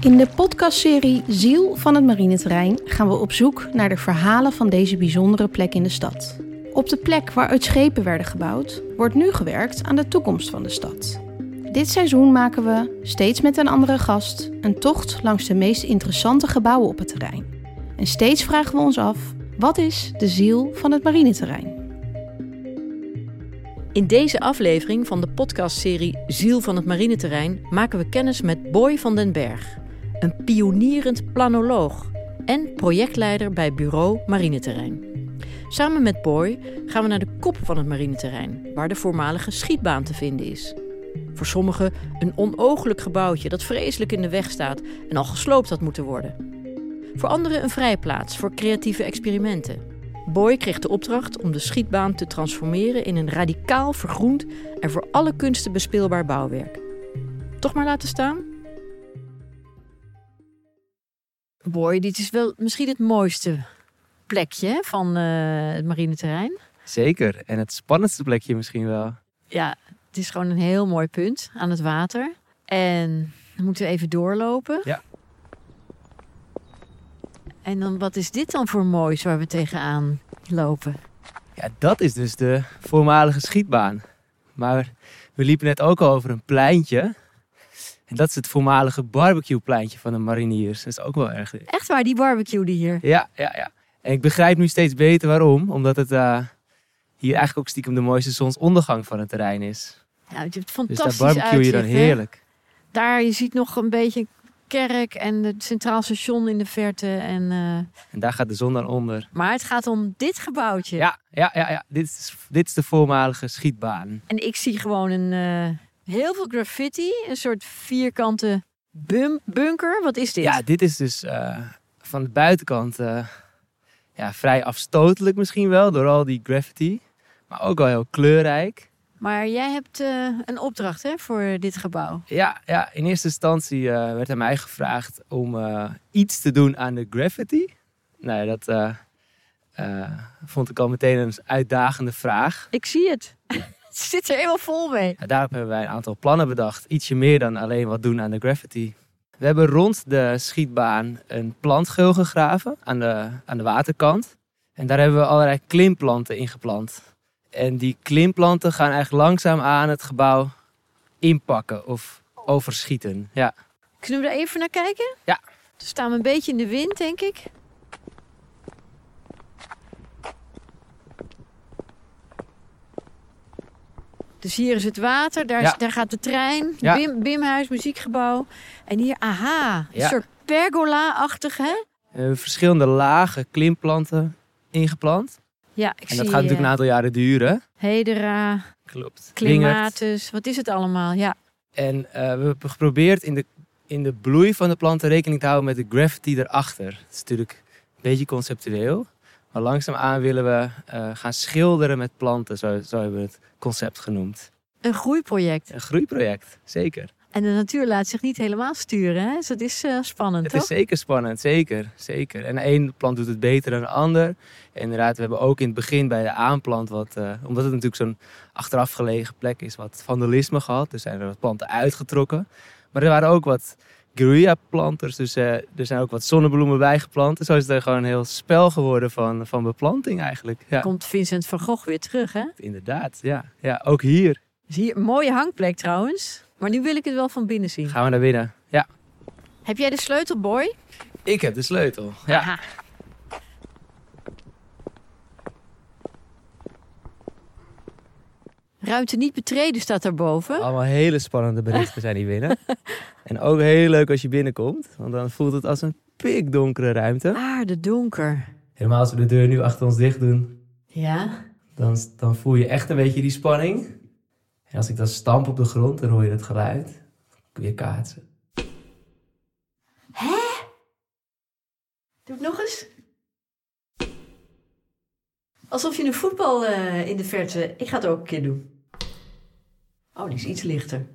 In de podcastserie Ziel van het marineterrein gaan we op zoek naar de verhalen van deze bijzondere plek in de stad. Op de plek waaruit schepen werden gebouwd, wordt nu gewerkt aan de toekomst van de stad. Dit seizoen maken we, steeds met een andere gast, een tocht langs de meest interessante gebouwen op het terrein. En steeds vragen we ons af: wat is de ziel van het marineterrein? In deze aflevering van de podcastserie Ziel van het Marineterrein maken we kennis met Boy van den Berg, een pionierend planoloog en projectleider bij Bureau Marineterrein. Samen met Boy gaan we naar de kop van het marineterrein, waar de voormalige schietbaan te vinden is. Voor sommigen een onooglijk gebouwtje dat vreselijk in de weg staat en al gesloopt had moeten worden. Voor anderen een vrijplaats voor creatieve experimenten. Boy kreeg de opdracht om de schietbaan te transformeren in een radicaal vergroend en voor alle kunsten bespeelbaar bouwwerk. Toch maar laten staan? Boy, dit is wel misschien het mooiste plekje van uh, het marineterrein. Zeker. En het spannendste plekje misschien wel. Ja, het is gewoon een heel mooi punt aan het water. En dan moeten we even doorlopen. Ja. En dan, wat is dit dan voor moois waar we tegenaan lopen? Ja, dat is dus de voormalige schietbaan. Maar we liepen net ook al over een pleintje. En dat is het voormalige barbecuepleintje van de mariniers. Dat is ook wel erg. Echt waar, die barbecue die hier? Ja, ja, ja. En ik begrijp nu steeds beter waarom. Omdat het uh, hier eigenlijk ook stiekem de mooiste zonsondergang van het terrein is. Ja, je hebt fantastisch Dus daar barbecue je dan heerlijk. Hè? Daar, je ziet nog een beetje kerk en het Centraal Station in de verte. En, uh... en daar gaat de zon dan onder. Maar het gaat om dit gebouwtje. Ja, ja, ja, ja. Dit, is, dit is de voormalige schietbaan. En ik zie gewoon een, uh, heel veel graffiti. Een soort vierkante bum bunker. Wat is dit? Ja, dit is dus uh, van de buitenkant ja, vrij afstotelijk misschien wel. Door al die graffiti. Maar ook wel heel kleurrijk. Maar jij hebt uh, een opdracht hè, voor dit gebouw. Ja, ja in eerste instantie werd aan mij gevraagd om iets te doen aan de graffiti. Nou, dat vond ik al meteen een uitdagende vraag. Ik zie het. zit er helemaal vol mee. Daarop hebben wij een aantal plannen bedacht. Ietsje meer dan alleen wat doen aan de graffiti. We hebben rond de schietbaan een plantgeul gegraven aan de, aan de waterkant. En daar hebben we allerlei klimplanten ingeplant. En die klimplanten gaan eigenlijk langzaam aan het gebouw inpakken of overschieten. Ja. Kunnen we er even naar kijken? Ja. We staan we een beetje in de wind, denk ik. Dus hier is het water, daar, Ja. is, daar gaat de trein, Ja. Bim, Bimhuis, muziekgebouw. En hier, aha, een Ja. soort pergola-achtig, hè? We hebben verschillende lagen klimplanten ingeplant. Ja, ik En zie dat gaat natuurlijk eh, een aantal jaren duren. Hedera, Klopt. Klimatus, wat is het allemaal? Ja. En eh, we hebben geprobeerd in de, in de bloei van de planten rekening te houden met de graffiti erachter. Dat is natuurlijk een beetje conceptueel. Maar langzaamaan willen we eh, gaan schilderen met planten, zo, zo hebben we het concept genoemd. Een groeiproject. Een groeiproject, zeker. En de natuur laat zich niet helemaal sturen, hè? Dus dat is eh, spannend, Het toch? is zeker spannend, zeker, zeker. En ene plant doet het beter dan de ander. En inderdaad, we hebben ook in het begin bij de aanplant wat, eh, omdat het natuurlijk zo'n achteraf gelegen plek is, wat vandalisme gehad. Dus zijn er wat planten uitgetrokken. Maar er waren ook wat guerrilla-planters, dus eh, er zijn ook wat zonnebloemen bijgeplant. En zo is het er gewoon een heel spel geworden van, van beplanting eigenlijk. Ja, Komt Vincent van Gogh weer terug, hè? inderdaad. Ja. ja, ook hier Dus hier een mooie hangplek trouwens. Maar nu wil ik het wel van binnen zien. gaan we naar binnen. Ja, Heb jij de sleutel, boy? ik heb de sleutel. Ja. Aha. Ruimte niet betreden staat daarboven. Allemaal hele spannende berichten zijn hier binnen. en ook heel leuk als je binnenkomt, want dan voelt het als een pikdonkere ruimte. Aarde donker. Helemaal als we de deur nu achter ons dicht doen, Ja. dan, dan voel je echt een beetje die spanning. En als ik dan stamp op de grond, dan hoor je het geluid. Kun je kaatsen. Doe het nog eens. Alsof je een voetbal eh, in de verte... Ik ga het ook een keer doen. Oh, die is iets lichter.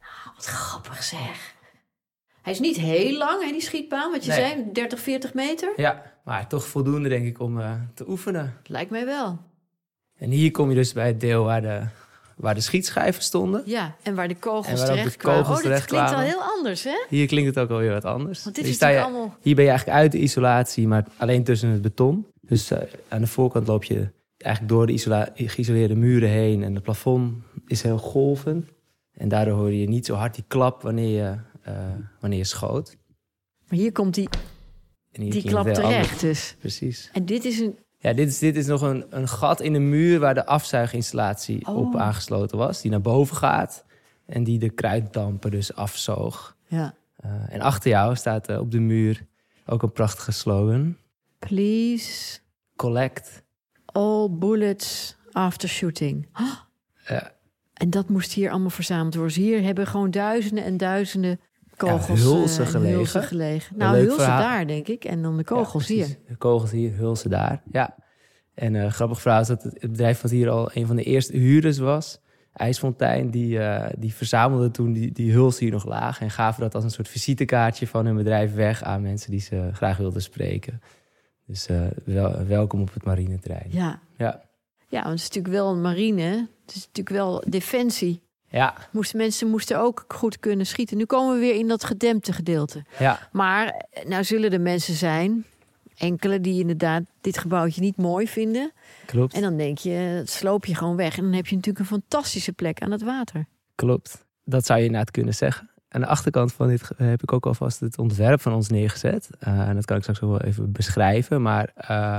Nou, wat grappig zeg. Hij is niet heel lang, hè, die schietbaan, wat je Nee. zei, 30, 40 meter. Ja, maar toch voldoende denk ik om eh, te oefenen. Lijkt mij wel. En hier kom je dus bij het deel waar de waar de schietschijven stonden. Ja, en waar de kogels waar ook de terecht kwamen. kogels Oh, dit terecht klinkt al heel anders, hè? Hier klinkt het ook alweer wat anders. Want dit Hier is je- allemaal... Hier ben je eigenlijk uit de isolatie, maar alleen tussen het beton. Dus eh, aan de voorkant loop je eigenlijk door de geïsoleerde muren heen. En het plafond is heel golvend. En daardoor hoor je niet zo hard die klap wanneer je, eh, wanneer je schoot. Maar hier komt die, die klap terecht anders. dus. Precies. En dit is een... Ja, dit is, dit is nog een, een gat in de muur waar de afzuiginstallatie Oh. op aangesloten was. Die naar boven gaat en die de kruiddampen dus afzoog. Ja. Eh, en achter jou staat eh, op de muur ook een prachtige slogan. Please, Collect. all bullets after shooting. Ja. En dat moest hier allemaal verzameld worden. Dus hier hebben gewoon duizenden en duizenden kogels hulzen eh, en gelegen. hulzen gelegen. Nou, verhaal. daar, denk ik. En dan de kogels Ja, hier. De kogels hier, hulzen daar. Ja. En eh grappig verhaal is dat het, bedrijf wat hier al een van de eerste huurders was, IJsfontein, die, eh, die verzamelde toen die, die hulzen hier nog lagen en gaven dat als een soort visitekaartje van hun bedrijf weg aan mensen die ze graag wilden spreken. Dus wel, welkom op het marineterrein. Ja. Ja. ja, want het is natuurlijk wel een marine. Het is natuurlijk wel defensie. Ja, Moesten, mensen moesten ook goed kunnen schieten. Nu komen we weer in dat gedempte gedeelte. ja, Maar nou zullen er mensen zijn, enkele die inderdaad dit gebouwtje niet mooi vinden. klopt. En dan denk je, dat sloop je gewoon weg. En dan heb je natuurlijk een fantastische plek aan het water. Klopt. Dat zou je inderdaad kunnen zeggen. Aan de achterkant van dit heb ik ook alvast het ontwerp van ons neergezet. Eh, en dat kan ik straks ook wel even beschrijven. Maar eh,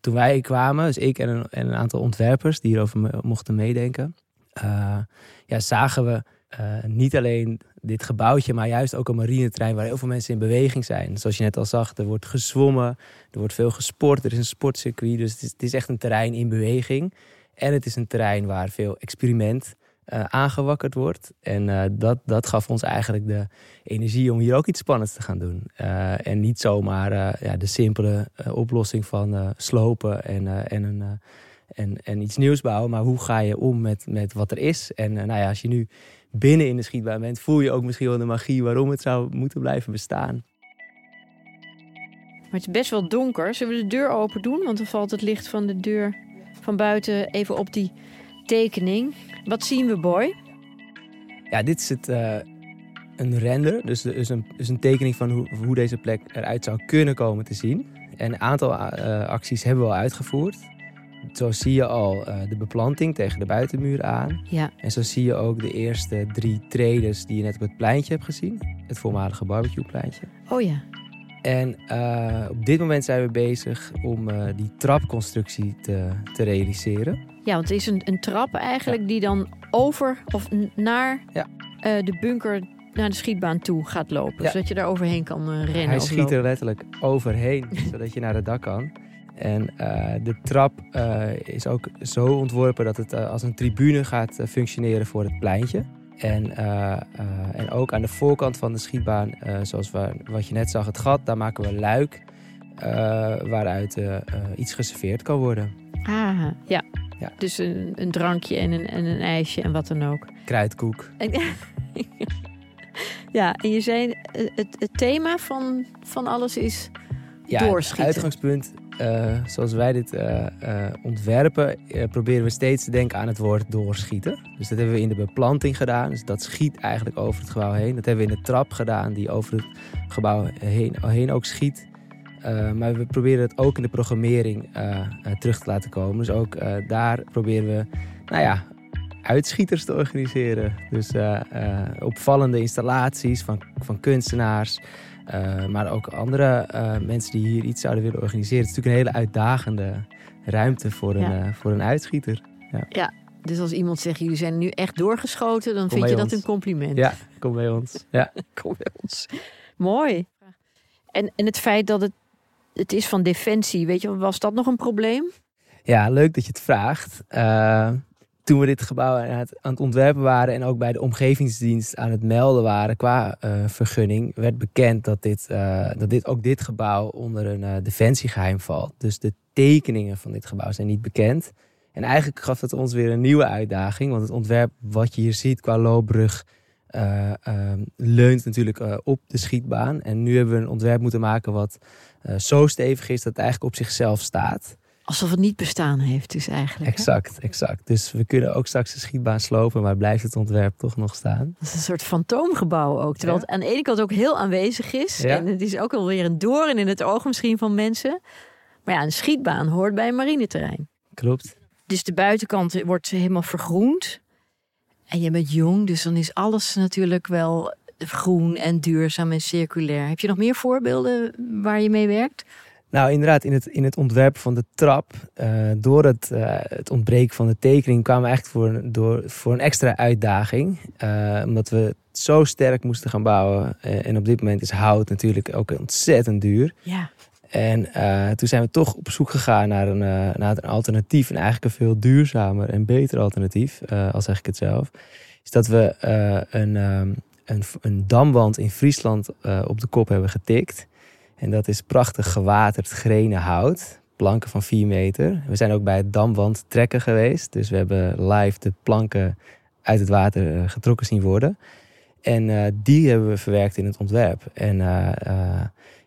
toen wij kwamen, dus ik en een, en een aantal ontwerpers die hierover mochten meedenken, eh, ja, zagen we eh, niet alleen dit gebouwtje, maar juist ook een marineterrein waar heel veel mensen in beweging zijn. Zoals je net al zag, er wordt gezwommen, er wordt veel gesport, er is een sportcircuit. Dus het is, het is echt een terrein in beweging. En het is een terrein waar veel experiment eh, aangewakkerd wordt. En dat, dat gaf ons eigenlijk de energie om hier ook iets spannends te gaan doen. En niet zomaar ja, de simpele oplossing van slopen en, en, een, en, en iets nieuws bouwen. Maar hoe ga je om met, met wat er is? En eh, nou ja, als je nu binnen in de schietbaan bent, voel je ook misschien wel de magie waarom het zou moeten blijven bestaan. Maar het is best wel donker. Zullen we de deur open doen? Want dan valt het licht van de deur van buiten even op die tekening. Wat zien we, boy? Ja, dit is het, eh, een render, dus, dus, een, dus een tekening van hoe, hoe deze plek eruit zou kunnen komen te zien. En een aantal eh, acties hebben we al uitgevoerd. Zo zie je al eh, de beplanting tegen de buitenmuur aan. Ja. En zo zie je ook de eerste drie tredes die je net op het pleintje hebt gezien. Het voormalige barbecuepleintje. Oh ja. En eh, op dit moment zijn we bezig om eh, die trapconstructie te, te realiseren. Ja, want het is een, een trap eigenlijk die dan over of naar Ja. de bunker, naar de schietbaan toe gaat lopen. Ja. Zodat je daar overheen kan rennen. Hij of schiet er letterlijk overheen, zodat je naar het dak kan. En eh, de trap eh, is ook zo ontworpen dat het eh, als een tribune gaat functioneren voor het pleintje. En, en ook aan de voorkant van de schietbaan, zoals wat je net zag, het gat, daar maken we een luik waaruit iets geserveerd kan worden. Ah, ja. Ja. Dus een, een drankje en een, en een ijsje en wat dan ook. Kruidkoek. En, ja, en je zei, het, het thema van, van alles is... Ja, Doorschieten. Het uitgangspunt, eh, zoals wij dit eh, eh, ontwerpen, proberen we steeds te denken aan het woord doorschieten. Dus dat hebben we in de beplanting gedaan. Dus dat schiet eigenlijk over het gebouw heen. Dat hebben we in de trap gedaan, die over het gebouw heen, heen ook schiet. Maar we proberen het ook in de programmering terug te laten komen. Dus ook daar proberen we, nou ja, uitschieters te organiseren. Dus opvallende installaties van, van kunstenaars. Uh, maar ook andere uh, mensen die hier iets zouden willen organiseren. Het is natuurlijk een hele uitdagende ruimte voor een, Ja. uh, voor een uitschieter. Dus als iemand zegt, jullie zijn nu echt doorgeschoten... dan Kom vind je dat een compliment. Ja, kom bij ons. Ja. Kom bij ons. Mooi. En, en het feit dat het, het is van defensie, weet je, was dat nog een probleem? ja, leuk dat je het vraagt. Toen we dit gebouw aan het, aan het ontwerpen waren en ook bij de omgevingsdienst aan het melden waren qua uh, vergunning, werd bekend dat, dit, uh, dat dit, ook dit gebouw onder een uh, defensiegeheim valt. Dus de tekeningen van dit gebouw zijn niet bekend. En eigenlijk gaf het ons weer een nieuwe uitdaging, want het ontwerp wat je hier ziet qua loopbrug uh, leunt natuurlijk op de schietbaan. En nu hebben we een ontwerp moeten maken wat zo stevig is dat het eigenlijk op zichzelf staat. Alsof het niet bestaan heeft, dus eigenlijk. Exact, exact. Dus we kunnen ook straks de schietbaan slopen, maar blijft het ontwerp toch nog staan. Dat is een soort fantoomgebouw ook. Terwijl het aan de ene kant ook heel aanwezig is. En het is ook alweer een doorn in het oog misschien van mensen. Maar ja, een schietbaan hoort bij een marineterrein. Klopt. Dus de buitenkant wordt helemaal vergroend. En je bent jong, dus dan is alles natuurlijk wel groen en duurzaam en circulair. Heb je nog meer voorbeelden waar je mee werkt? Nou, inderdaad, in het, in het ontwerp van de trap, uh, door het, uh, het ontbreken van de tekening, kwamen we eigenlijk voor, door, voor een extra uitdaging. Uh, omdat we zo sterk moesten gaan bouwen. en op dit moment is hout natuurlijk ook ontzettend duur. Ja. En toen zijn we toch op zoek gegaan naar een, naar een alternatief. En eigenlijk een veel duurzamer en beter alternatief, al zeg ik het zelf. Is dat we een, een, een damwand in Friesland op de kop hebben getikt. En dat is prachtig gewaterd grenen hout. Planken van 4 meter. We zijn ook bij het damwand trekken geweest. Dus we hebben live de planken uit het water eh, getrokken zien worden. En uh, die hebben we verwerkt in het ontwerp. En, uh,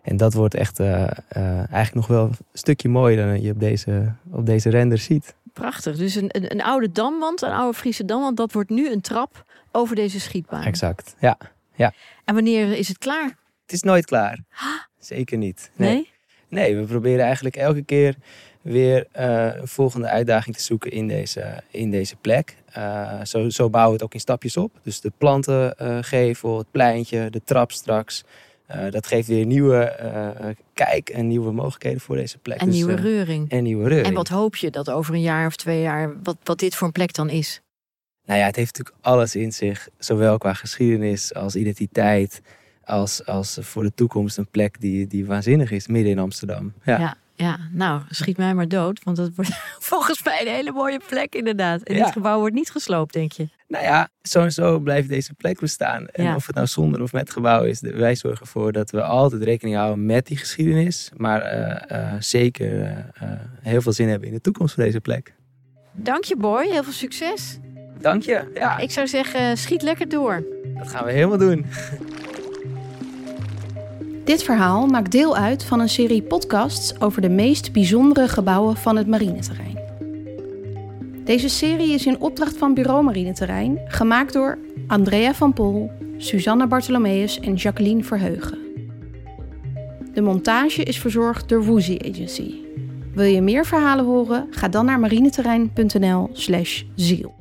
en dat wordt echt eigenlijk nog wel een stukje mooier dan je op deze, op deze render ziet. Prachtig. Dus een, een, een, oude damwand, een oude Friese damwand, dat wordt nu een trap over deze schietbaan. Exact, ja. ja. En wanneer is het klaar? Het is nooit klaar. Zeker niet. Nee. nee? we proberen eigenlijk elke keer weer uh, een volgende uitdaging te zoeken in deze, in deze plek. Uh, zo, zo bouwen we het ook in stapjes op. Dus de plantengevel, het pleintje, de trap straks. Uh, dat geeft weer nieuwe kijk en nieuwe mogelijkheden voor deze plek. En dus, nieuwe reuring. En nieuwe reuring. En wat hoop je dat over een jaar of twee jaar, wat, wat dit voor een plek dan is? Nou ja, het heeft natuurlijk alles in zich. Zowel qua geschiedenis als identiteit als, als voor de toekomst een plek die, die waanzinnig is, midden in Amsterdam. Ja. ja. ja nou, schiet mij maar dood, want dat wordt volgens mij een hele mooie plek inderdaad. En dit gebouw wordt niet gesloopt, denk je? Nou ja, sowieso blijft deze plek bestaan. En of het nou zonder of met gebouw is, wij zorgen ervoor dat we altijd rekening houden met die geschiedenis. Maar uh, uh, zeker uh, heel veel zin hebben in de toekomst van deze plek. Dank je, Boy. Heel veel succes. Dank je. Ja. Ik zou zeggen, schiet lekker door. Dat gaan we helemaal doen. Dit verhaal maakt deel uit van een serie podcasts over de meest bijzondere gebouwen van het marineterrein. Deze serie is in opdracht van Bureau Marineterrein, gemaakt door Andrea van Pol, Susanna Bartholomeus en Jacqueline Verheugen. De montage is verzorgd door Woozy Agency. Wil je meer verhalen horen? Ga dan naar marineterrein.nl/ziel.